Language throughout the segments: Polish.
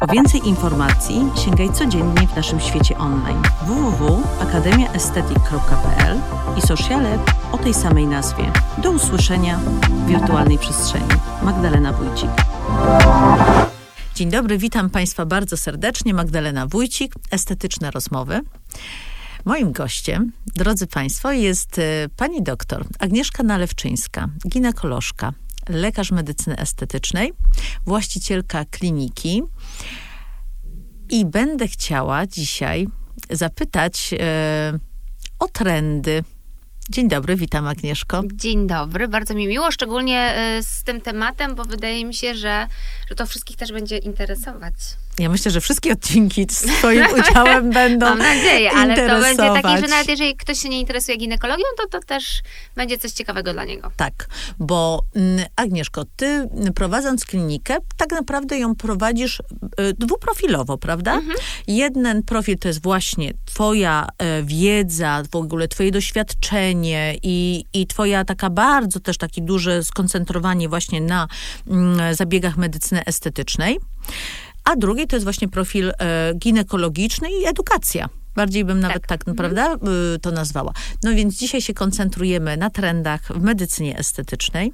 Po więcej informacji sięgaj codziennie w naszym świecie online www.akademiaestetyk.pl i sociale o tej samej nazwie. Do usłyszenia w wirtualnej przestrzeni. Magdalena Wójcik. Dzień dobry, witam Państwa bardzo serdecznie. Magdalena Wójcik, Estetyczne Rozmowy. Moim gościem, drodzy Państwo, jest e, pani doktor Agnieszka Nalewczyńska, ginekolożka, lekarz medycyny estetycznej, właścicielka kliniki. I będę chciała dzisiaj zapytać e, o trendy. Dzień dobry, witam Agnieszko. Dzień dobry, bardzo mi miło, szczególnie e, z tym tematem, bo wydaje mi się, że, że to wszystkich też będzie interesować. Ja myślę, że wszystkie odcinki z Twoim udziałem będą Mam nadzieję, ale to będzie takie, że nawet jeżeli ktoś się nie interesuje ginekologią, to to też będzie coś ciekawego dla niego. Tak, bo mm, Agnieszko, Ty prowadząc klinikę, tak naprawdę ją prowadzisz y, dwuprofilowo, prawda? Mhm. Jeden profil to jest właśnie Twoja y, wiedza, w ogóle Twoje doświadczenie i, i Twoja taka bardzo też takie duże skoncentrowanie właśnie na y, zabiegach medycyny estetycznej a drugi to jest właśnie profil e, ginekologiczny i edukacja. Bardziej bym nawet tak, tak naprawdę to nazwała. No więc dzisiaj się koncentrujemy na trendach w medycynie estetycznej.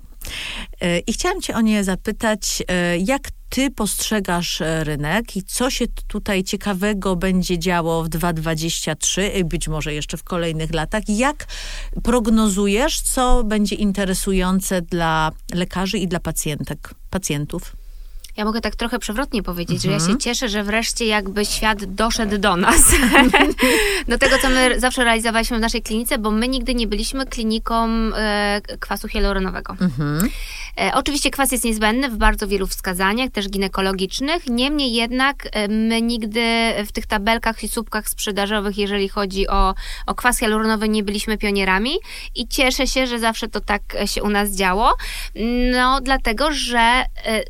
E, I chciałam cię o nie zapytać, e, jak ty postrzegasz rynek i co się tutaj ciekawego będzie działo w 2023 i być może jeszcze w kolejnych latach? Jak prognozujesz, co będzie interesujące dla lekarzy i dla pacjentek, pacjentów? Ja mogę tak trochę przewrotnie powiedzieć, mhm. że ja się mhm. cieszę, że wreszcie jakby świat doszedł do nas. do tego, co my zawsze realizowaliśmy w naszej klinice, bo my nigdy nie byliśmy kliniką e, kwasu hialuronowego. Mhm. E, oczywiście kwas jest niezbędny w bardzo wielu wskazaniach, też ginekologicznych, niemniej jednak e, my nigdy w tych tabelkach i słupkach sprzedażowych, jeżeli chodzi o, o kwas hialuronowy, nie byliśmy pionierami i cieszę się, że zawsze to tak się u nas działo. No, dlatego, że e,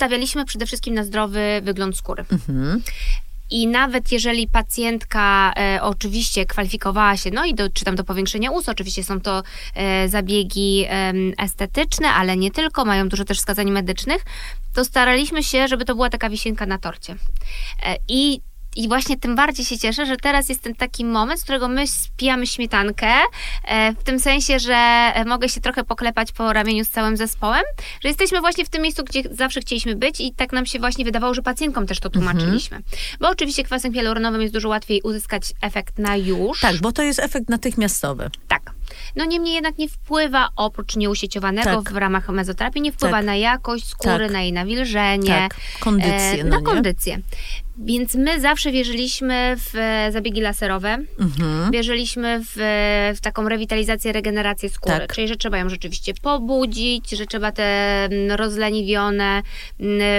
stawialiśmy przede wszystkim na zdrowy wygląd skóry. Mhm. I nawet jeżeli pacjentka e, oczywiście kwalifikowała się, no i do, czy tam do powiększenia ust, oczywiście są to e, zabiegi e, estetyczne, ale nie tylko, mają dużo też wskazań medycznych, to staraliśmy się, żeby to była taka wisienka na torcie. E, I i właśnie tym bardziej się cieszę, że teraz jest ten taki moment, z którego my spijamy śmietankę, e, w tym sensie, że e, mogę się trochę poklepać po ramieniu z całym zespołem, że jesteśmy właśnie w tym miejscu, gdzie zawsze chcieliśmy być i tak nam się właśnie wydawało, że pacjentkom też to tłumaczyliśmy. Mhm. Bo oczywiście kwasem hialuronowym jest dużo łatwiej uzyskać efekt na już. Tak, bo to jest efekt natychmiastowy. Tak. No niemniej jednak nie wpływa oprócz nieusieciowanego tak. w ramach mezoterapii, nie wpływa tak. na jakość skóry, tak. na jej nawilżenie. Tak. Kondycję. E, no na kondycję. Więc my zawsze wierzyliśmy w zabiegi laserowe, mhm. wierzyliśmy w, w, taką rewitalizację, regenerację skóry. Tak. Czyli, że trzeba ją rzeczywiście pobudzić, że trzeba te rozleniwione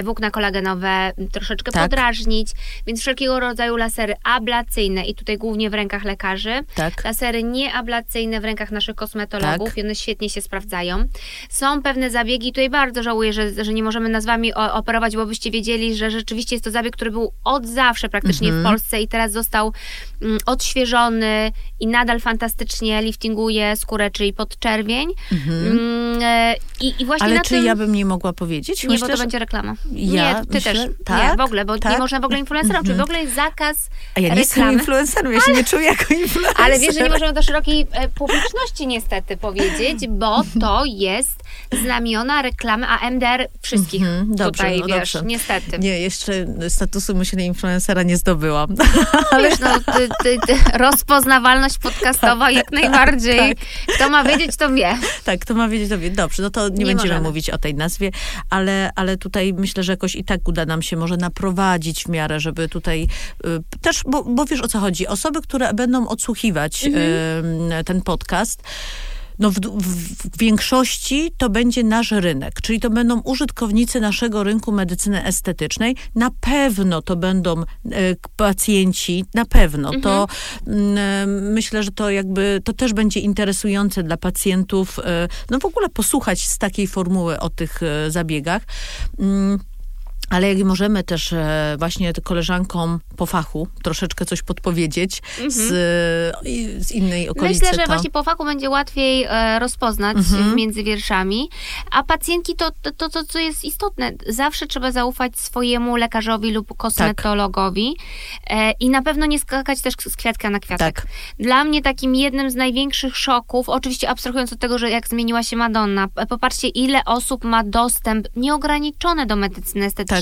włókna kolagenowe troszeczkę tak. podrażnić. Więc wszelkiego rodzaju lasery ablacyjne i tutaj głównie w rękach lekarzy. Tak. Lasery nieablacyjne w rękach naszych kosmetologów tak. i one świetnie się sprawdzają. Są pewne zabiegi, tutaj bardzo żałuję, że, że nie możemy nazwami operować, bo byście wiedzieli, że rzeczywiście jest to zabieg, który był od zawsze praktycznie mhm. w Polsce i teraz został mm, odświeżony i nadal fantastycznie liftinguje skórę, czyli podczerwień. Mhm. Mm, e, I, I właśnie Ale czy tym... ja bym nie mogła powiedzieć? Nie, Myślę, bo to że... będzie reklama. Ja nie, ty myślę, też. Tak? Nie, w ogóle, bo tak? nie można w ogóle influencerom, mhm. czyli w ogóle jest zakaz A ja nie reklamy. jestem influencerem, ja się nie czuję jako influencer. Ale wiesz, że nie możemy do szerokiej e, publiczności niestety powiedzieć, bo to jest znamiona reklamy, a MDR wszystkich mhm, dobrze, tutaj, no wiesz, dobrze. niestety. Nie, jeszcze statusu influencera nie zdobyłam. No, Ale... Wiesz, no, ty, ty, ty, rozpoznawalność podcastowa tak, jak najbardziej. Tak. Kto ma wiedzieć, to wie. Tak, kto ma wiedzieć, to wie. Dobrze, no to nie, nie będziemy możemy. mówić o tej nazwie, ale, ale tutaj myślę, że jakoś i tak uda nam się może naprowadzić w miarę, żeby tutaj y, też, bo, bo wiesz o co chodzi, osoby, które będą odsłuchiwać mhm. y, ten podcast, no w, w, w, większości to będzie nasz rynek, czyli to będą użytkownicy naszego rynku medycyny estetycznej. Na pewno to będą e, pacjenci, na pewno. Mhm. To e, myślę, że to jakby, to też będzie interesujące dla pacjentów, e, no w ogóle posłuchać z takiej formuły o tych zabiegach. Mm, ale jak możemy też e, właśnie koleżankom po fachu troszeczkę coś podpowiedzieć mhm. z, z innej okolicy. Myślę, że to... właśnie po fachu będzie łatwiej e, rozpoznać mhm. między wierszami, a pacjentki to, to, to, to, co jest istotne, zawsze trzeba zaufać swojemu lekarzowi lub kosmetologowi tak. i na pewno nie skakać też z kwiatka na kwiatek. Tak. Dla mnie takim jednym z największych szoków, oczywiście abstrahując od tego, że jak zmieniła się Madonna, popatrzcie ile osób ma dostęp nieograniczony do medycyny estetycznej, tak.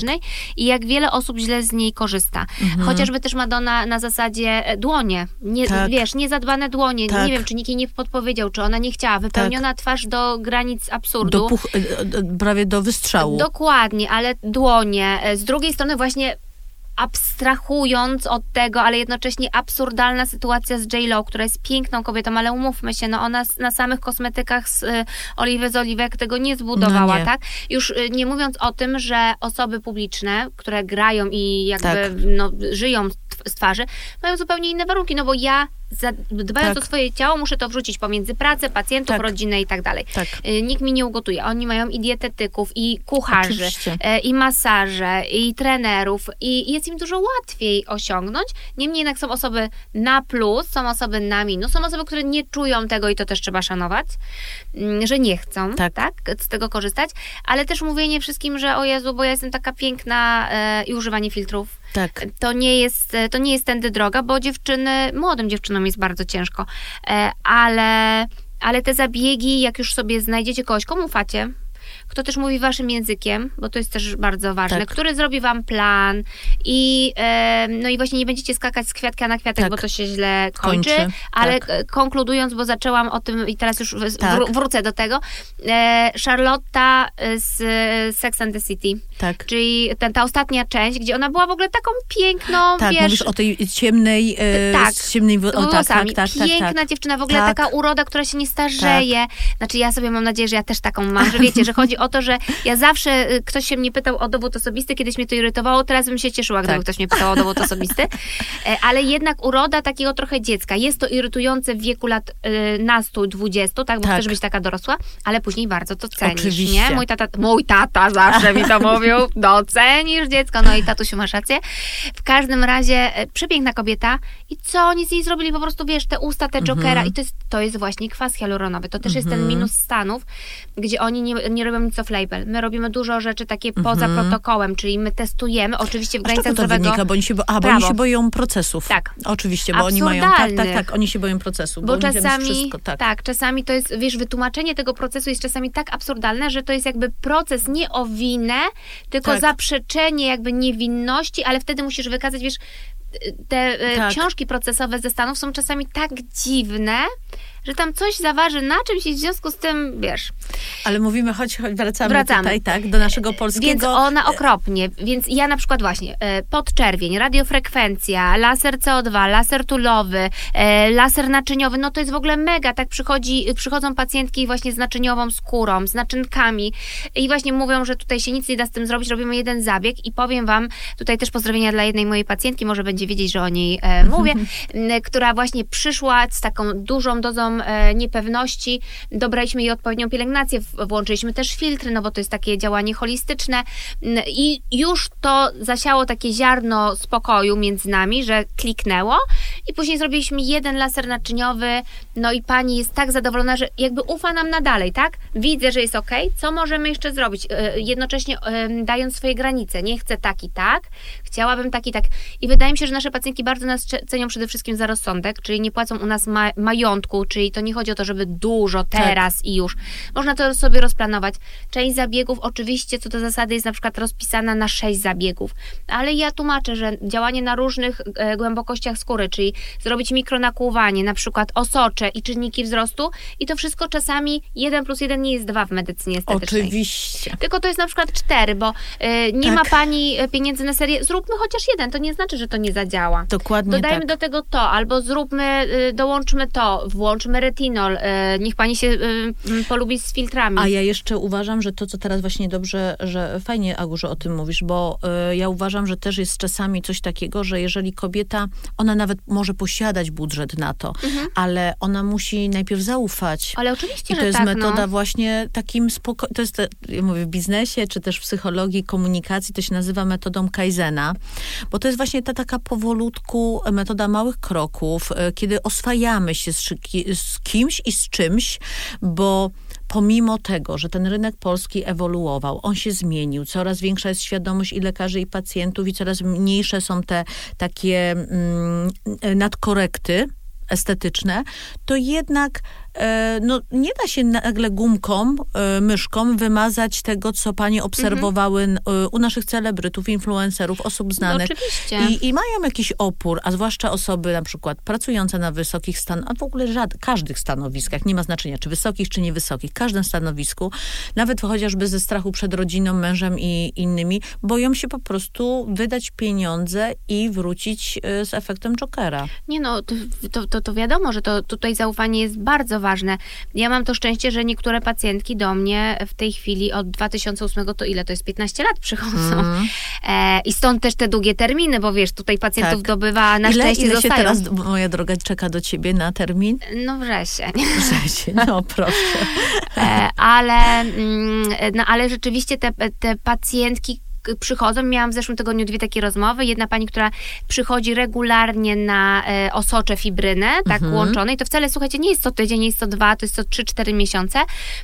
I jak wiele osób źle z niej korzysta. Mhm. Chociażby też Madonna na zasadzie e, dłonie. Nie, tak. Wiesz, niezadbane dłonie. Tak. Nie wiem, czy nikt jej nie podpowiedział, czy ona nie chciała. Wypełniona tak. twarz do granic absurdu. Do puch, e, e, prawie do wystrzału. Dokładnie, ale dłonie. Z drugiej strony właśnie abstrahując od tego, ale jednocześnie absurdalna sytuacja z J-Lo, która jest piękną kobietą, ale umówmy się, no ona na samych kosmetykach z y, oliwy z oliwek tego nie zbudowała, no nie. tak? Już y, nie mówiąc o tym, że osoby publiczne, które grają i jakby tak. no, żyją z twarzy, mają zupełnie inne warunki, no bo ja dbając tak. o swoje ciało, muszę to wrzucić pomiędzy pracę, pacjentów, tak. rodzinę i tak dalej. Tak. Y, nikt mi nie ugotuje. Oni mają i dietetyków, i kucharzy, Oczywiście. Y, i masaże, i trenerów, i jest im dużo łatwiej osiągnąć. Niemniej jednak są osoby na plus, są osoby na minus, są osoby, które nie czują tego i to też trzeba szanować, mm, że nie chcą tak. tak z tego korzystać, ale też mówienie wszystkim, że o Jezu, bo ja jestem taka piękna y, i używanie filtrów tak. To nie jest, to nie jest tędy droga, bo dziewczyny, młodym dziewczynom jest bardzo ciężko, e, ale, ale te zabiegi, jak już sobie znajdziecie kogoś, komu ufacie, kto też mówi waszym językiem, bo to jest też bardzo ważne, tak. który zrobi wam plan i e, no i właśnie nie będziecie skakać z kwiatka na kwiatek, tak. bo to się źle kończy, kończy. ale tak. konkludując, bo zaczęłam o tym i teraz już tak. wrócę do tego, e, Charlotta z Sex and the City, tak. czyli ten, ta ostatnia część, gdzie ona była w ogóle taką piękną, tak, wiesz... mówisz o tej ciemnej, e, tak, z ciemnej o, tak, tak, tak, tak, Piękna dziewczyna, w ogóle taka uroda, która się nie starzeje. Znaczy ja sobie mam nadzieję, że ja też taką mam, że wiecie, że chodzi o to, że ja zawsze, y, ktoś się mnie pytał o dowód osobisty, kiedyś mnie to irytowało, teraz bym się cieszyła, gdyby tak. ktoś mnie pytał o dowód osobisty. E, ale jednak uroda takiego trochę dziecka. Jest to irytujące w wieku lat y, nastu, dwudziestu, tak, bo tak. chcesz być taka dorosła, ale później bardzo to cenisz, Oczywiście. nie? Mój tata, mój tata zawsze mi to mówił, docenisz dziecko, no i tatusiu masz rację. W każdym razie e, przepiękna kobieta i co oni z niej zrobili? Po prostu, wiesz, te usta, te jokera mhm. i to jest, to jest właśnie kwas hialuronowy. To też jest ten mhm. minus Stanów, gdzie oni nie, nie robią nic off-label. My robimy dużo rzeczy takie mhm. poza protokołem, czyli my testujemy, oczywiście w granicach to wynika, bo oni się, bo, a, bo oni się boją procesów. Tak. Oczywiście, bo oni mają, tak, tak, tak, oni się boją procesu. Bo, bo czasami, wszystko, tak. tak, czasami to jest, wiesz, wytłumaczenie tego procesu jest czasami tak absurdalne, że to jest jakby proces nie o winę, tylko tak. zaprzeczenie jakby niewinności, ale wtedy musisz wykazać, wiesz, te e, tak. książki procesowe ze Stanów są czasami tak dziwne, że tam coś zaważy na czymś i w związku z tym, wiesz... Ale mówimy, choć, choć wracamy, wracamy. tutaj, tak, do naszego polskiego... Więc ona okropnie, więc ja na przykład właśnie e, podczerwień, radiofrekwencja, laser CO2, laser tulowy, e, laser naczyniowy, no to jest w ogóle mega, tak przychodzi, przychodzą pacjentki właśnie z naczyniową skórą, z naczynkami i właśnie mówią, że tutaj się nic nie da z tym zrobić, robimy jeden zabieg i powiem wam, tutaj też pozdrowienia dla jednej mojej pacjentki, może będzie wiedzieć, że o niej e, mówię, która właśnie przyszła z taką dużą dozą E, niepewności, dobraliśmy jej odpowiednią pielęgnację, włączyliśmy też filtry, no bo to jest takie działanie holistyczne i już to zasiało takie ziarno spokoju między nami, że kliknęło i później zrobiliśmy jeden laser naczyniowy, no i pani jest tak zadowolona, że jakby ufa nam na dalej, tak? Widzę, że jest ok, co możemy jeszcze zrobić? E, jednocześnie dając swoje granice. Nie chcę tak i tak, chciałabym tak i tak. I wydaje mi się, że nasze pacjentki bardzo nas cenią przede wszystkim za rozsądek, czyli nie płacą u nas ma majątku, czy czyli to nie chodzi o to, żeby dużo tak. teraz tak. i już. Można to sobie rozplanować. Część zabiegów oczywiście co do zasady jest na przykład rozpisana na sześć zabiegów, ale ja tłumaczę, że działanie na różnych e, głębokościach skóry, czyli zrobić mikronakłuwanie, na przykład osocze i czynniki wzrostu i to wszystko czasami 1 plus 1 nie jest 2 w medycynie estetycznej. Oczywiście. Tylko to jest na przykład 4, bo y, nie Tak. ma pani y, pieniędzy na serię, zróbmy chociaż jeden, to nie znaczy, że to nie zadziała. Dokładnie Dodajmy tak. do tego to, albo zróbmy, y, dołączmy to, włączmy retinol, y, niech pani się y, polubi z filtrami. A ja jeszcze uważam, że to, co teraz właśnie dobrze, że fajnie, Agu, że o tym mówisz, bo ja uważam, że też jest czasami coś takiego, że jeżeli kobieta, ona nawet może posiadać budżet na to, ale ona musi najpierw zaufać. Ale oczywiście, I to jest tak, metoda no. właśnie takim spoko- to jest, ja mówię, w biznesie, czy też w psychologii, komunikacji, to się nazywa metodą Kaizena, bo to jest właśnie ta taka powolutku metoda małych kroków, e, kiedy oswajamy się z, z kimś i z czymś, bo pomimo tego, że ten rynek polski ewoluował, on się zmienił, coraz większa jest świadomość i lekarzy, i pacjentów, i coraz mniejsze są te takie mm, nadkorekty, estetyczne, to jednak e, no, nie da się nagle gumką, e, myszką wymazać tego, co panie obserwowały e, u naszych celebrytów, influencerów, osób No, znanych. oczywiście. I, I mają jakiś opór, a zwłaszcza osoby na przykład pracujące na wysokich stan, a w ogóle żad, każdych stanowiskach, nie ma znaczenia, czy wysokich, czy niewysokich, każdym stanowisku, nawet chociażby ze strachu przed rodziną, mężem i innymi, boją się po prostu wydać pieniądze i wrócić e, z efektem Jokera. Nie no, to, to, to, to wiadomo, że to tutaj zaufanie jest bardzo ważne. Ja mam to szczęście, że niektóre pacjentki do mnie w tej chwili od 2008 to ile? To jest 15 lat przychodzą. Mhm. E, I stąd też te długie terminy, bo wiesz, tutaj pacjentów Tak. dobywa na ile szczęście ile się zostają. teraz, moja droga, czeka do ciebie na termin? No wreszcie. Wrzesień, no proszę. E, ale, mm, no, ale rzeczywiście te, te pacjentki przychodzą. Miałam w zeszłym tygodniu dwie takie rozmowy. Jedna pani, która przychodzi regularnie na e, osocze fibrynę, tak Mhm. łączone. I to wcale, słuchajcie, nie jest to tydzień, nie jest to dwa, to jest to trzy, cztery miesiące.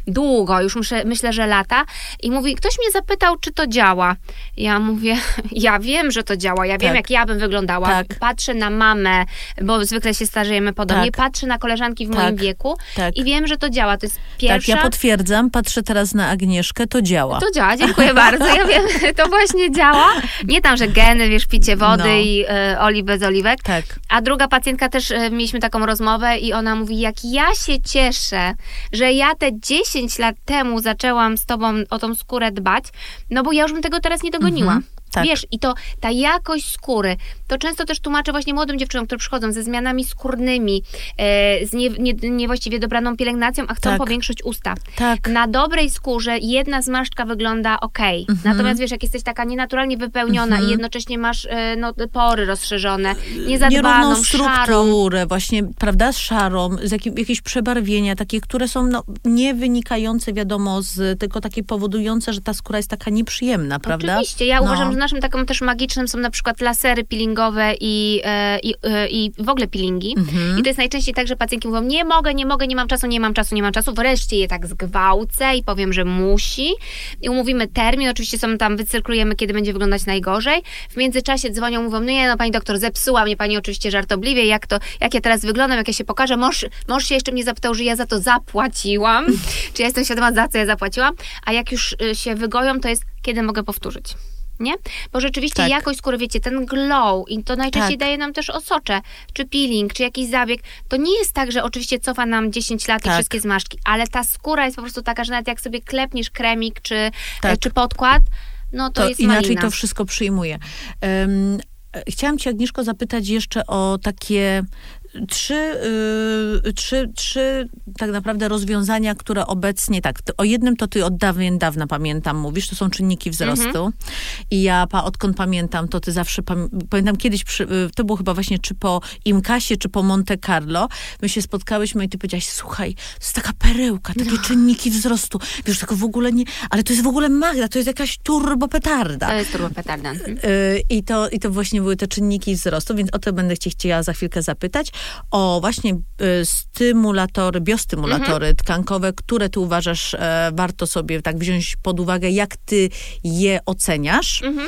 Długo, już muszę, myślę, że lata. I mówi, ktoś mnie zapytał, czy to działa. Ja mówię, ja wiem, że to działa. Ja wiem, Tak. jak ja bym wyglądała. Tak. Patrzę na mamę, bo zwykle się starzejemy podobnie. Tak. Patrzę na koleżanki w Tak. moim wieku Tak. i wiem, że to działa. To jest Tak, pierwsza... ja potwierdzam, patrzę teraz na Agnieszkę, to działa. To działa, dziękuję bardzo. Ja wiem, to właśnie działa. Nie tam, że geny, wiesz, picie wody No. i y, oliw bez oliwek. Tak. A druga pacjentka też y, mieliśmy taką rozmowę i ona mówi, jak ja się cieszę, że ja te 10 lat temu zaczęłam z tobą o tą skórę dbać, no bo ja już bym tego teraz nie dogoniła. Mhm, tak. Wiesz, i to ta jakość skóry, to często też tłumaczę właśnie młodym dziewczynom, które przychodzą ze zmianami skórnymi, e, z nie, nie, niewłaściwie dobraną pielęgnacją, a chcą Tak. powiększyć usta. Tak. Na dobrej skórze jedna zmarszczka wygląda ok. Mhm. Natomiast wiesz, jak jesteś taka nienaturalnie wypełniona i jednocześnie masz e, no, pory rozszerzone, niezadbaną, Nierówną szarą. strukturę, właśnie, prawda, szarą, z jakim, jakieś przebarwienia, takie, które są no, nie wynikające, wiadomo, z, tylko takie powodujące, że ta skóra jest taka nieprzyjemna, prawda? Oczywiście. Ja No. uważam, że naszym takim też magicznym są na przykład lasery peelingowe i, e, i, e, i w ogóle peelingi. Mhm. I to jest najczęściej tak, że pacjentki mówią, nie mogę, nie mogę, nie mam czasu, nie mam czasu, nie mam czasu. Wreszcie je tak zgwałcę i powiem, że musi. I umówimy termin, oczywiście są tam, wycyrklujemy, kiedy będzie wyglądać najgorzej. W międzyczasie dzwonią, mówią, no nie, no pani doktor, zepsuła mnie pani oczywiście żartobliwie, jak to, jak ja teraz wyglądam, jak ja się pokażę. Mąż, mąż się jeszcze mnie zapytał, że ja za to zapłaciłam. Czy ja jestem świadoma, za co ja zapłaciłam. A jak już y, się wygoją, to jest, kiedy mogę powtórzyć. Nie? Bo rzeczywiście Tak. jakość skóry, wiecie, ten glow i to najczęściej Tak. daje nam też osocze, czy peeling, czy jakiś zabieg. To nie jest tak, że oczywiście cofa nam 10 lat i Tak. wszystkie zmarszczki, ale ta skóra jest po prostu taka, że nawet jak sobie klepniesz kremik, czy, Tak. e, czy podkład, no to, to jest inaczej malina. to wszystko przyjmuje. Um, chciałam cię, Agnieszko, zapytać jeszcze o takie trzy, y, trzy, trzy tak naprawdę rozwiązania, które obecnie, tak, o jednym to ty od dawien dawna pamiętam, mówisz, to są czynniki wzrostu. Mhm. I ja, pa, odkąd pamiętam, to ty zawsze, pam, pamiętam kiedyś, przy, y, to było chyba właśnie czy po Imkasie, czy po Monte Carlo, my się spotkałyśmy i ty powiedziałaś, słuchaj, to jest taka perełka, takie No. czynniki wzrostu. Wiesz, tego w ogóle nie, ale to jest w ogóle Magda, to jest jakaś turbopetarda. To jest turbo petarda. Mhm. Y, I to, I to właśnie były te czynniki wzrostu, więc o to będę cię chciała za chwilkę zapytać. O właśnie y, stymulatory, biostymulatory tkankowe, które ty uważasz e, warto sobie tak wziąć pod uwagę, jak ty je oceniasz. Mhm.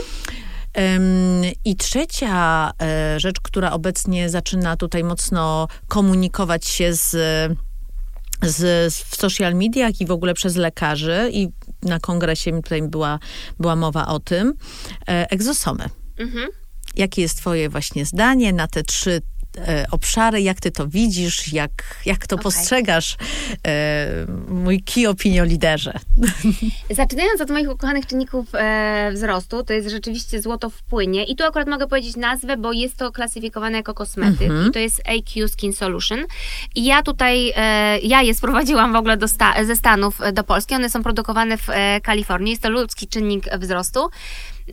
I trzecia e, rzecz, która obecnie zaczyna tutaj mocno komunikować się z, z, w social mediach i w ogóle przez lekarzy i na kongresie tutaj była, była mowa o tym, e, egzosomy. Mhm. Jakie jest twoje właśnie zdanie na te trzy obszary, jak ty to widzisz, jak, jak to Okej. postrzegasz, e, mój key opinion liderze. Zaczynając od moich ukochanych czynników e, wzrostu, to jest rzeczywiście złoto w płynie. I tu akurat mogę powiedzieć nazwę, bo jest to klasyfikowane jako kosmetyk. I to jest AQ Skin Solution. I ja tutaj, e, ja je sprowadziłam w ogóle do sta- ze Stanów e, do Polski. One są produkowane w e, Kalifornii. Jest to ludzki czynnik wzrostu.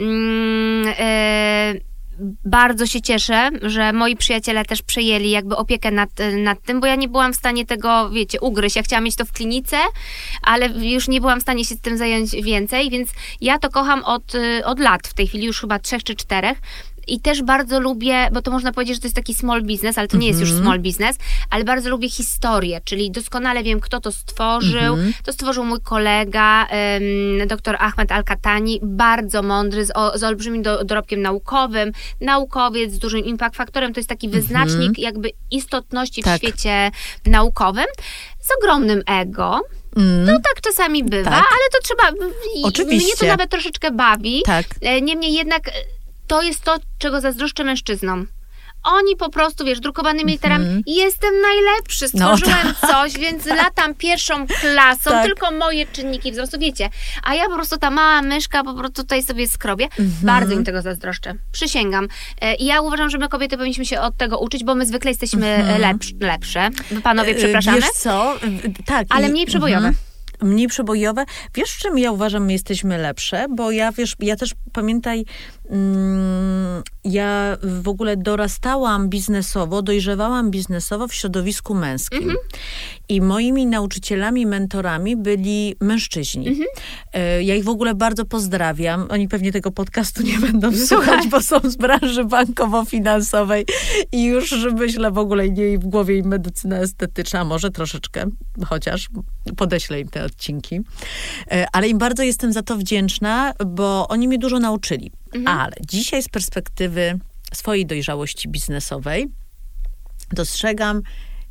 Mm, e, bardzo się cieszę, że moi przyjaciele też przejęli jakby opiekę nad, nad tym, bo ja nie byłam w stanie tego, wiecie, ugryźć. Ja chciałam mieć to w klinice, ale już nie byłam w stanie się z tym zająć więcej, więc ja to kocham od, y, od lat, w tej chwili już chyba trzech czy czterech. I też bardzo lubię, bo to można powiedzieć, że to jest taki small business, ale to nie jest już small business, ale bardzo lubię historię, czyli doskonale wiem, kto to stworzył. To stworzył mój kolega, um, dr Ahmed Al-Katani, bardzo mądry, z, o, z olbrzymim do, dorobkiem naukowym, naukowiec z dużym impact faktorem, to jest taki wyznacznik jakby istotności Tak. w świecie naukowym, z ogromnym ego. No tak czasami bywa, Tak. ale to trzeba. Oczywiście. Mnie to nawet troszeczkę bawi. Tak. E, Niemniej jednak e, to jest to, czego zazdroszczę mężczyznom. Oni po prostu, wiesz, drukowanymi literami, jestem najlepszy, Mhm. No, stworzyłem coś, więc latam pierwszą klasą, Tak. tylko moje czynniki wzrostu, wiecie. A ja po prostu ta mała myszka po prostu tutaj sobie skrobię. Mhm. Bardzo im tego zazdroszczę. Przysięgam. E, I ja uważam, że my kobiety powinniśmy się od tego uczyć, bo my zwykle jesteśmy Mhm. lepsz, lepsze. Panowie, przepraszamy. E, Wiesz co? Tak. Ale mniej przebojowe. Mniej przebojowe. Wiesz, czym ja uważam, my jesteśmy lepsze? Bo ja, wiesz, ja też pamiętaj, mm, ja w ogóle dorastałam biznesowo, dojrzewałam biznesowo w środowisku męskim. Mhm. I moimi nauczycielami, mentorami byli mężczyźni. Mhm. E, Ja ich w ogóle bardzo pozdrawiam. Oni pewnie tego podcastu nie będą słuchać, bo są z branży bankowo-finansowej i już myślę w ogóle nie w głowie im medycyna estetyczna, może troszeczkę, chociaż podeślę im te odcinki. E, Ale im bardzo jestem za to wdzięczna, bo oni mnie dużo nauczyli. Ale dzisiaj z perspektywy swojej dojrzałości biznesowej dostrzegam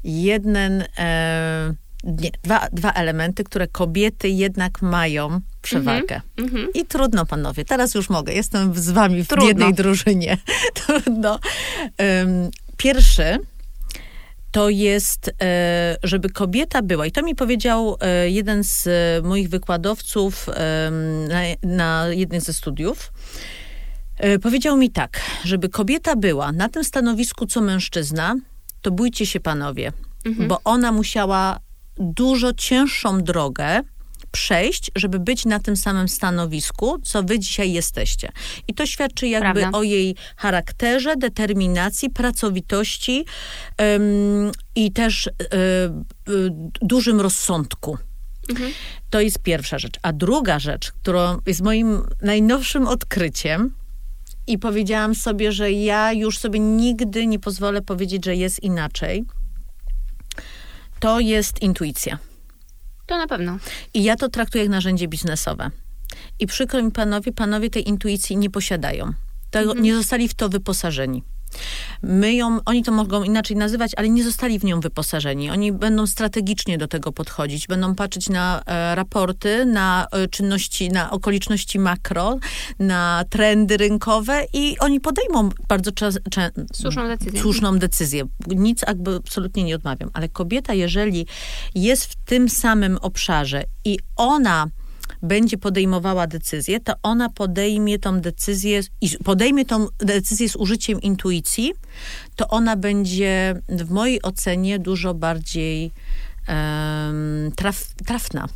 jeden, e, nie, dwa, dwa elementy, które kobiety jednak mają przewagę. Mhm. I trudno, panowie. Teraz już mogę. Jestem z wami w Trudno. jednej drużynie. trudno. Em, pierwszy to jest, e, żeby kobieta była, i to mi powiedział e, jeden z e, moich wykładowców em, na, na jednym ze studiów. E, Powiedział mi tak, żeby kobieta była na tym stanowisku co mężczyzna, to bójcie się panowie, bo ona musiała dużo cięższą drogę przejść, żeby być na tym samym stanowisku, co wy dzisiaj jesteście. I to świadczy jakby Prawda. o jej charakterze, determinacji, pracowitości em, i też e, e, dużym rozsądku. To jest pierwsza rzecz. A druga rzecz, którą jest moim najnowszym odkryciem, i powiedziałam sobie, że ja już sobie nigdy nie pozwolę powiedzieć, że jest inaczej, to jest intuicja. To na pewno. I ja to traktuję jak narzędzie biznesowe. I przykro mi panowie, panowie tej intuicji nie posiadają. Tego, Nie zostali w to wyposażeni. My ją, oni to mogą inaczej nazywać, ale nie zostali w nią wyposażeni. Oni będą strategicznie do tego podchodzić, będą patrzeć na e, raporty, na e, czynności, na okoliczności makro, na trendy rynkowe i oni podejmą bardzo czas, cze, Słuszną decyzję. słuszną decyzję. Nic jakby absolutnie nie odmawiam. Ale kobieta, jeżeli jest w tym samym obszarze i ona będzie podejmowała decyzję, to ona podejmie tą decyzję i podejmie tą decyzję z użyciem intuicji, to ona będzie w mojej ocenie dużo bardziej em, traf, trafna.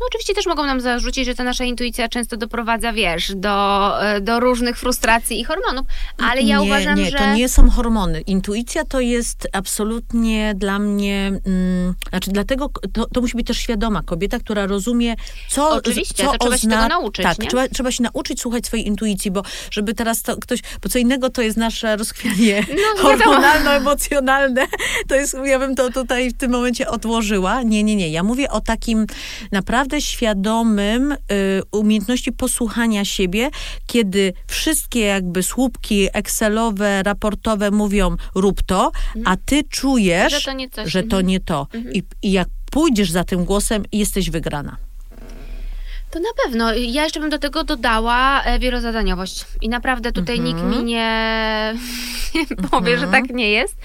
No oczywiście też mogą nam zarzucić, że ta nasza intuicja często doprowadza, wiesz, do, e, do różnych frustracji i hormonów, ale ja nie, uważam, nie, że... to nie są hormony. Intuicja to jest absolutnie dla mnie, mm, znaczy dlatego to, to musi być też świadoma kobieta, która rozumie, co Oczywiście, co to trzeba się ozna- tego nauczyć, Tak, nie? trzeba, trzeba się nauczyć słuchać swojej intuicji, bo żeby teraz to ktoś, bo co innego to jest nasze rozchwianie No, hormonalno-emocjonalne, to jest, ja bym to tutaj w tym momencie odłożyła. Nie, nie, nie. Ja mówię o takim naprawdę świadomym y, umiejętności posłuchania siebie, kiedy wszystkie jakby słupki excelowe, raportowe mówią rób to, a ty czujesz, Że to nie że to Mhm. nie to. I, I jak pójdziesz za tym głosem, jesteś wygrana. To na pewno. Ja jeszcze bym do tego dodała e, wielozadaniowość. I naprawdę tutaj Mhm. nikt mi nie, nie powie, że tak nie jest.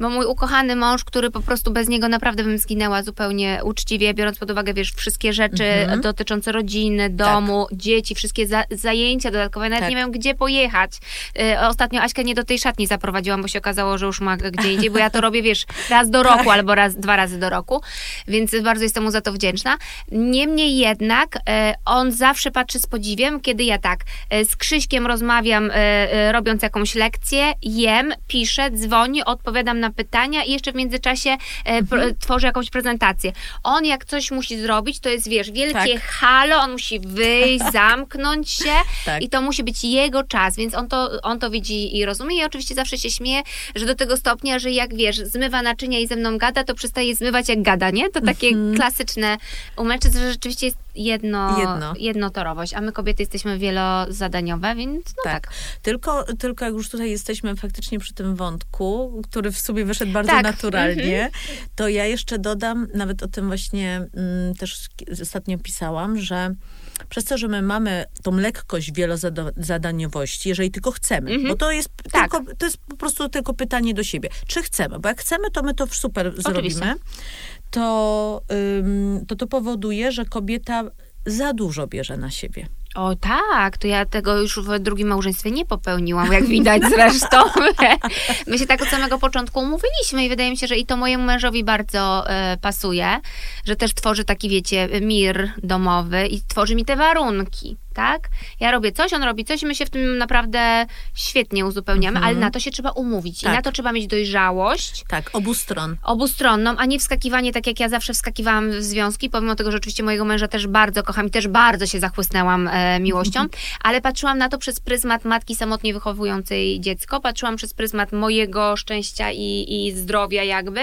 Bo mój ukochany mąż, który po prostu bez niego naprawdę bym zginęła zupełnie uczciwie, biorąc pod uwagę, wiesz, wszystkie rzeczy Mhm. dotyczące rodziny, domu, dzieci, wszystkie za, zajęcia dodatkowe. Nawet Tak. nie wiem, gdzie pojechać. E, Ostatnio Aśkę nie do tej szatni zaprowadziłam, bo się okazało, że już ma gdzie indziej, bo ja to robię, wiesz, raz do Tak. roku albo raz, dwa razy do roku, więc bardzo jestem mu za to wdzięczna. Niemniej jednak e, on zawsze patrzy z podziwiem, kiedy ja tak e, z Krzyśkiem rozmawiam, e, e, robiąc jakąś lekcję, jem, piszę, dzwonię, odpowiadam na pytania i jeszcze w międzyczasie Mhm. tworzę jakąś prezentację. On jak coś musi zrobić, to jest, wiesz, wielkie Tak. halo, on musi wyjść, zamknąć się Tak. i to musi być jego czas, więc on to, on to widzi i rozumie i oczywiście zawsze się śmieje, że do tego stopnia, że jak wiesz, zmywa naczynia i ze mną gada, to przestaje zmywać jak gada, nie? To takie klasyczne u mężczyzn, że rzeczywiście jest jedno, Jedno. jednotorowość, a my kobiety jesteśmy wielozadaniowe, więc no tak. Tak. Tylko, tylko jak już tutaj jesteśmy faktycznie przy tym wątku, który w sobie wyszedł bardzo Tak. naturalnie, to ja jeszcze dodam, nawet o tym właśnie mm, też ostatnio pisałam, że przez to, że my mamy tą lekkość wielozadaniowości, jeżeli tylko chcemy, Mhm. bo to jest, Tak. tylko, to jest po prostu tylko pytanie do siebie. Czy chcemy? Bo jak chcemy, to my to super zrobimy. To, to to powoduje, że kobieta za dużo bierze na siebie. O tak, to ja tego już w drugim małżeństwie nie popełniłam, jak widać zresztą. My się tak od samego początku umówiliśmy i wydaje mi się, że i to mojemu mężowi bardzo e, pasuje, że też tworzy taki, wiecie, mir domowy i tworzy mi te warunki, tak? Ja robię coś, on robi coś i my się w tym naprawdę świetnie uzupełniamy, ale na to się trzeba umówić Tak. i na to trzeba mieć dojrzałość Tak, obu stron. obustronną, a nie wskakiwanie tak jak ja zawsze wskakiwałam w związki, pomimo tego, że oczywiście mojego męża też bardzo kocham i też bardzo się zachłysnęłam e, miłością, ale patrzyłam na to przez pryzmat matki samotnie wychowującej dziecko, patrzyłam przez pryzmat mojego szczęścia i, i zdrowia jakby,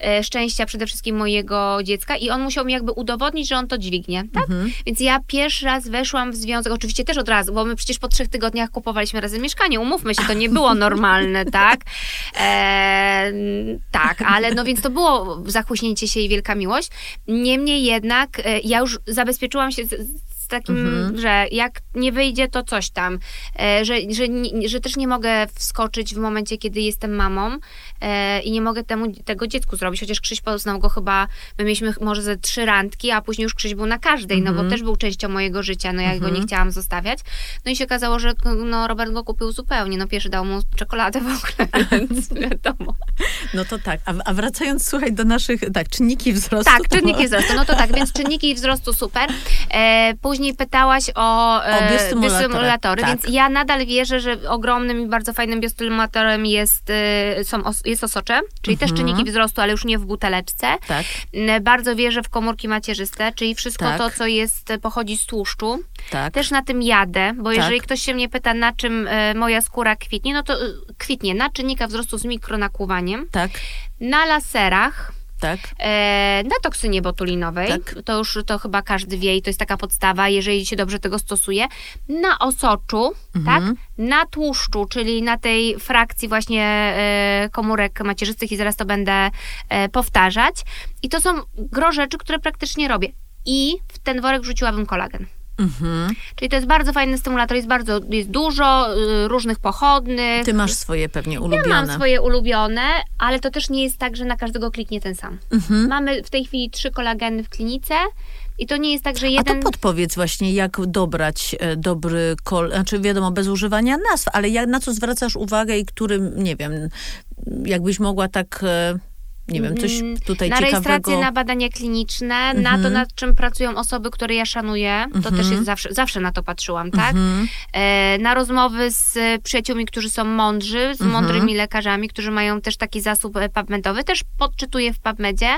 e, szczęścia przede wszystkim mojego dziecka i on musiał mi jakby udowodnić, że on to dźwignie, tak? Więc ja pierwszy raz weszłam w związek, oczywiście też od razu, bo my przecież po trzech tygodniach kupowaliśmy razem mieszkanie, umówmy się, to nie było normalne, tak? E, tak, ale no więc to było zachłyśnięcie się i wielka miłość. Niemniej jednak e, ja już zabezpieczyłam się takim, że jak nie wyjdzie, to coś tam. E, że, że, że też nie mogę wskoczyć w momencie, kiedy jestem mamą e, i nie mogę temu, tego dziecku zrobić. Chociaż Krzyś poznał go chyba, my mieliśmy może ze trzy randki, a później już Krzyś był na każdej, no bo też był częścią mojego życia, no ja go nie chciałam zostawiać. No i się okazało, że no, Robert go kupił zupełnie. No pierwszy dał mu czekoladę w ogóle, więc wiadomo. No to tak. A, a wracając, słuchaj, do naszych, tak, czynniki wzrostu. Tak, czynniki wzrostu. No to tak, więc czynniki wzrostu super. E, później pytałaś o, e, O biostymulatory, biostymulatory, tak. więc ja nadal wierzę, że ogromnym i bardzo fajnym biostymulatorem jest, e, są os, jest osocze, czyli też czynniki wzrostu, ale już nie w buteleczce. Mhm. Tak, E, Bardzo wierzę w komórki macierzyste, czyli wszystko Tak. to, co jest, pochodzi z tłuszczu. tak. Też na tym jadę, bo Tak. jeżeli ktoś się mnie pyta, na czym e, moja skóra kwitnie, no to e, kwitnie na czynnikach wzrostu z mikronakłuwaniem, Tak, na laserach, tak. E, na toksynie botulinowej, Tak. to już to chyba każdy wie i to jest taka podstawa, jeżeli się dobrze tego stosuje, na osoczu, Mhm. tak, na tłuszczu, czyli na tej frakcji właśnie e, komórek macierzystych i zaraz to będę e, powtarzać. I to są gro rzeczy, które praktycznie robię. I w ten worek wrzuciłabym kolagen. Mhm. Czyli to jest bardzo fajny stymulator, jest bardzo, jest dużo y, różnych pochodnych. Ty masz swoje pewnie Ja ulubione. mam swoje ulubione, ale to też nie jest tak, że na każdego kliknie ten sam. Mhm. Mamy w tej chwili trzy kolageny w klinice i to nie jest tak, że A to jeden... podpowiedz właśnie, jak dobrać e, dobry kol, znaczy wiadomo, bez używania nazw, ale jak, na co zwracasz uwagę i którym, nie wiem, jakbyś mogła tak, e, nie wiem, coś Mm, tutaj na ciekawego... rejestrację, na badania kliniczne, na to, Mhm. nad czym pracują osoby, które ja szanuję, to Mhm. też jest zawsze, zawsze na to patrzyłam, tak? Mhm. E, na rozmowy z przyjaciółmi, którzy są mądrzy, z Mhm. mądrymi lekarzami, którzy mają też taki zasób e, PubMedowy, też podczytuję w PubMedzie,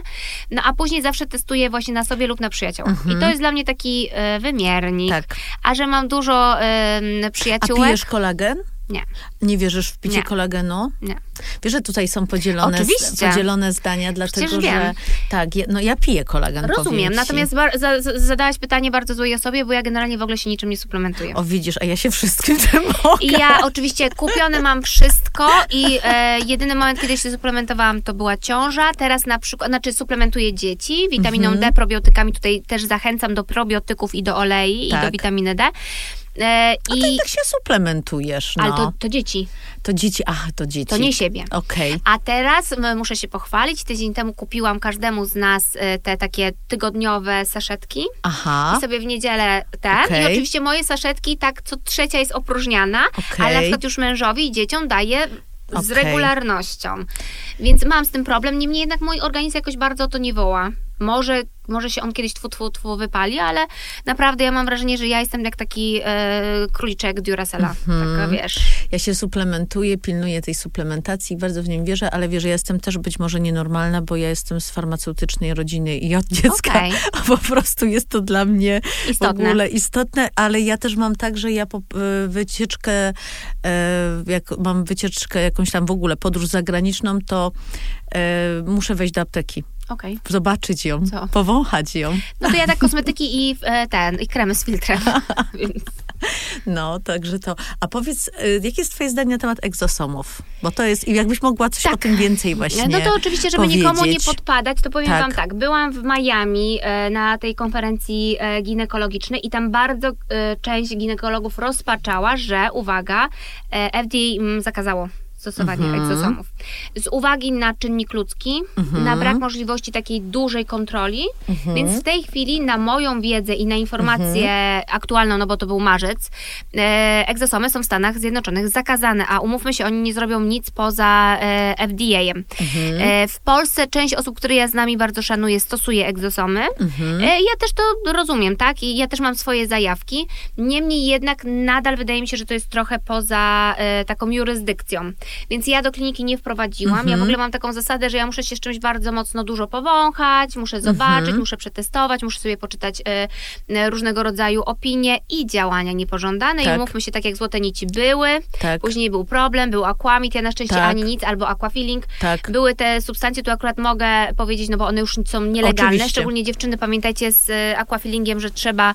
no a później zawsze testuję właśnie na sobie lub na przyjaciołach. I to jest dla mnie taki e, wymiernik. Mhm. Tak. A że mam dużo e, A przyjaciółek... pijesz kolagen? Nie. Nie wierzysz w picie Nie. kolagenu? Nie. Wiesz, że tutaj są podzielone, Oczywiście. podzielone zdania, dlatego Przecież że wiem. tak, je, no ja piję kolagen. Rozumiem, natomiast bar- za- za- zadałaś pytanie bardzo złej osobie, bo ja generalnie w ogóle się niczym nie suplementuję. O widzisz, a ja się wszystkim tym mogę. I ja oczywiście kupione mam wszystko i e, jedyny moment, kiedy się suplementowałam, to była ciąża. Teraz na przykład, znaczy suplementuję dzieci witaminą Mhm. D, probiotykami. Tutaj też zachęcam do probiotyków i do olei i Tak. do witaminy D. E, I i, tak się suplementujesz, no. ale to, to dzieci, To dzieci, ach, to dzieci. to nie siebie. Okej. A teraz muszę się pochwalić. Tydzień temu kupiłam każdemu z nas e, te takie tygodniowe saszetki. Aha, I sobie w niedzielę ten. Okej. I oczywiście moje saszetki, tak co trzecia jest opróżniana, Okej. ale na przykład już mężowi i dzieciom daję z Okej. regularnością. Więc mam z tym problem, niemniej jednak mój organizm jakoś bardzo to nie woła. Może, może się on kiedyś tfu, tfu, tfu wypali, ale naprawdę ja mam wrażenie, że ja jestem jak taki e, króliczek Duracella. Mhm. Taka wiesz. ja się suplementuję, pilnuję tej suplementacji, bardzo w nim wierzę, ale wierzę, ja jestem też być może nienormalna, bo ja jestem z farmaceutycznej rodziny i od dziecka Okej. po prostu jest to dla mnie Istotne. w ogóle istotne, ale ja też mam tak, że ja po, e, wycieczkę, e, jak mam wycieczkę jakąś tam w ogóle, podróż zagraniczną, to e, muszę wejść do apteki, Okej. zobaczyć ją, Co? powąchać ją. No to ja tak kosmetyki i e, ten, i kremy z filtrem. No, także to. A powiedz, y, jakie jest twoje zdanie na temat egzosomów? Bo to jest, i jakbyś mogła coś Tak. o tym więcej właśnie No to oczywiście, żeby nikomu nie powiedzieć. podpadać, to powiem Tak. wam tak. Byłam w Miami e, na tej konferencji e, ginekologicznej i tam bardzo e, część ginekologów rozpaczała, że uwaga, e, FDA mm, zakazało stosowanie Mhm. egzosomów. Z uwagi na czynnik ludzki, Mhm. na brak możliwości takiej dużej kontroli, Mhm. więc w tej chwili na moją wiedzę i na informację aktualną, no bo to był marzec, e, egzosomy są w Stanach Zjednoczonych zakazane, a umówmy się, oni nie zrobią nic poza e, FDA-em. Mhm. E, w Polsce część osób, które ja z nami bardzo szanuję, stosuje egzosomy. Mhm. E, ja też to rozumiem, tak? I ja też mam swoje zajawki. Niemniej jednak nadal wydaje mi się, że to jest trochę poza e, taką jurysdykcją. Więc ja do kliniki nie wprowadziłam. Ja Mhm. w ogóle mam taką zasadę, że ja muszę się z czymś bardzo mocno dużo powąchać, muszę zobaczyć, Mhm. muszę przetestować, muszę sobie poczytać e, różnego rodzaju opinie i działania niepożądane. Tak. I umówmy się, tak jak złote nici były, Tak, później był problem, był aquamit, ja na szczęście Tak. ani nic, albo aquafilling. tak. Były te substancje, tu akurat mogę powiedzieć, no bo one już są nielegalne. Oczywiście. Szczególnie dziewczyny, pamiętajcie z e, aquafillingiem, że trzeba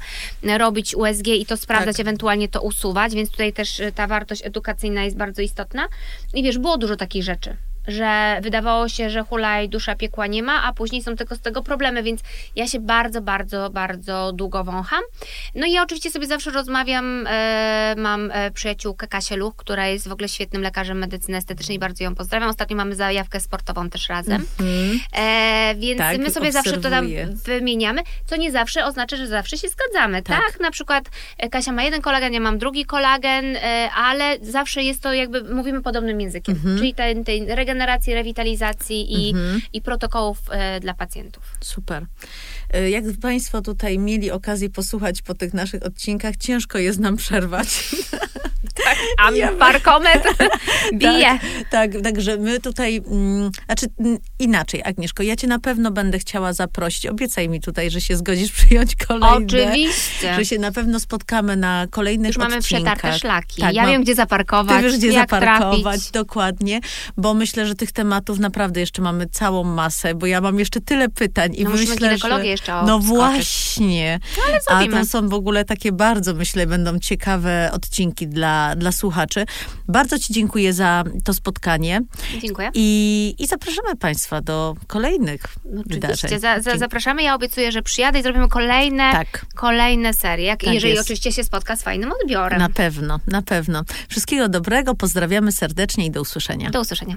robić USG i to sprawdzać, Tak. ewentualnie to usuwać, więc tutaj też ta wartość edukacyjna jest bardzo istotna. I wiesz, było dużo takich rzeczy. Że wydawało się, że hulaj dusza piekła nie ma, a później są tylko z tego problemy, więc ja się bardzo, bardzo, bardzo długo wącham. No i ja oczywiście sobie zawsze rozmawiam, e, mam e, przyjaciółkę Kasię Luch, która jest w ogóle świetnym lekarzem medycyny estetycznej, bardzo ją pozdrawiam. Ostatnio mamy zajawkę sportową też razem. Mhm. E, więc Tak, my sobie zawsze to tam obserwuję. wymieniamy, co nie zawsze oznacza, że zawsze się zgadzamy, tak? Tak. Na przykład e, Kasia ma jeden kolagen, ja mam drugi kolagen, e, ale zawsze jest to jakby, mówimy podobnym językiem, Mhm. czyli tej, tej regeneracji, rewitalizacji i, Mhm. i protokołów e, dla pacjentów. Super. Y, Jak Państwo tutaj mieli okazję posłuchać po tych naszych odcinkach, ciężko jest nam przerwać. A Ja- parkometr bije. Tak, tak, także my tutaj, mm, znaczy mm, inaczej, Agnieszko, ja cię na pewno będę chciała zaprosić. Obiecaj mi tutaj, że się zgodzisz przyjąć kolejne. Oczywiście. Że się na pewno spotkamy na kolejnych Już mamy odcinkach. przetarte szlaki. Tak, ja mam- wiem, gdzie zaparkować, Ty wiesz, gdzie zaparkować, trafić. dokładnie, bo myślę, że tych tematów naprawdę jeszcze mamy całą masę, bo ja mam jeszcze tyle pytań i No myślę, że... jeszcze No właśnie. ale A to są w ogóle takie bardzo, myślę, będą ciekawe odcinki dla, dla słuchaczy. Bardzo ci dziękuję za to spotkanie Dziękuję. i, i zapraszamy państwa do kolejnych wydarzeń. Oczywiście, za, za, Dzięki. zapraszamy. Ja obiecuję, że przyjadę i zrobimy kolejne, Tak. kolejne serie. Jak, Tak jeżeli jest. oczywiście się spotka z fajnym odbiorem. Na pewno, na pewno. Wszystkiego dobrego, pozdrawiamy serdecznie i do usłyszenia. Do usłyszenia.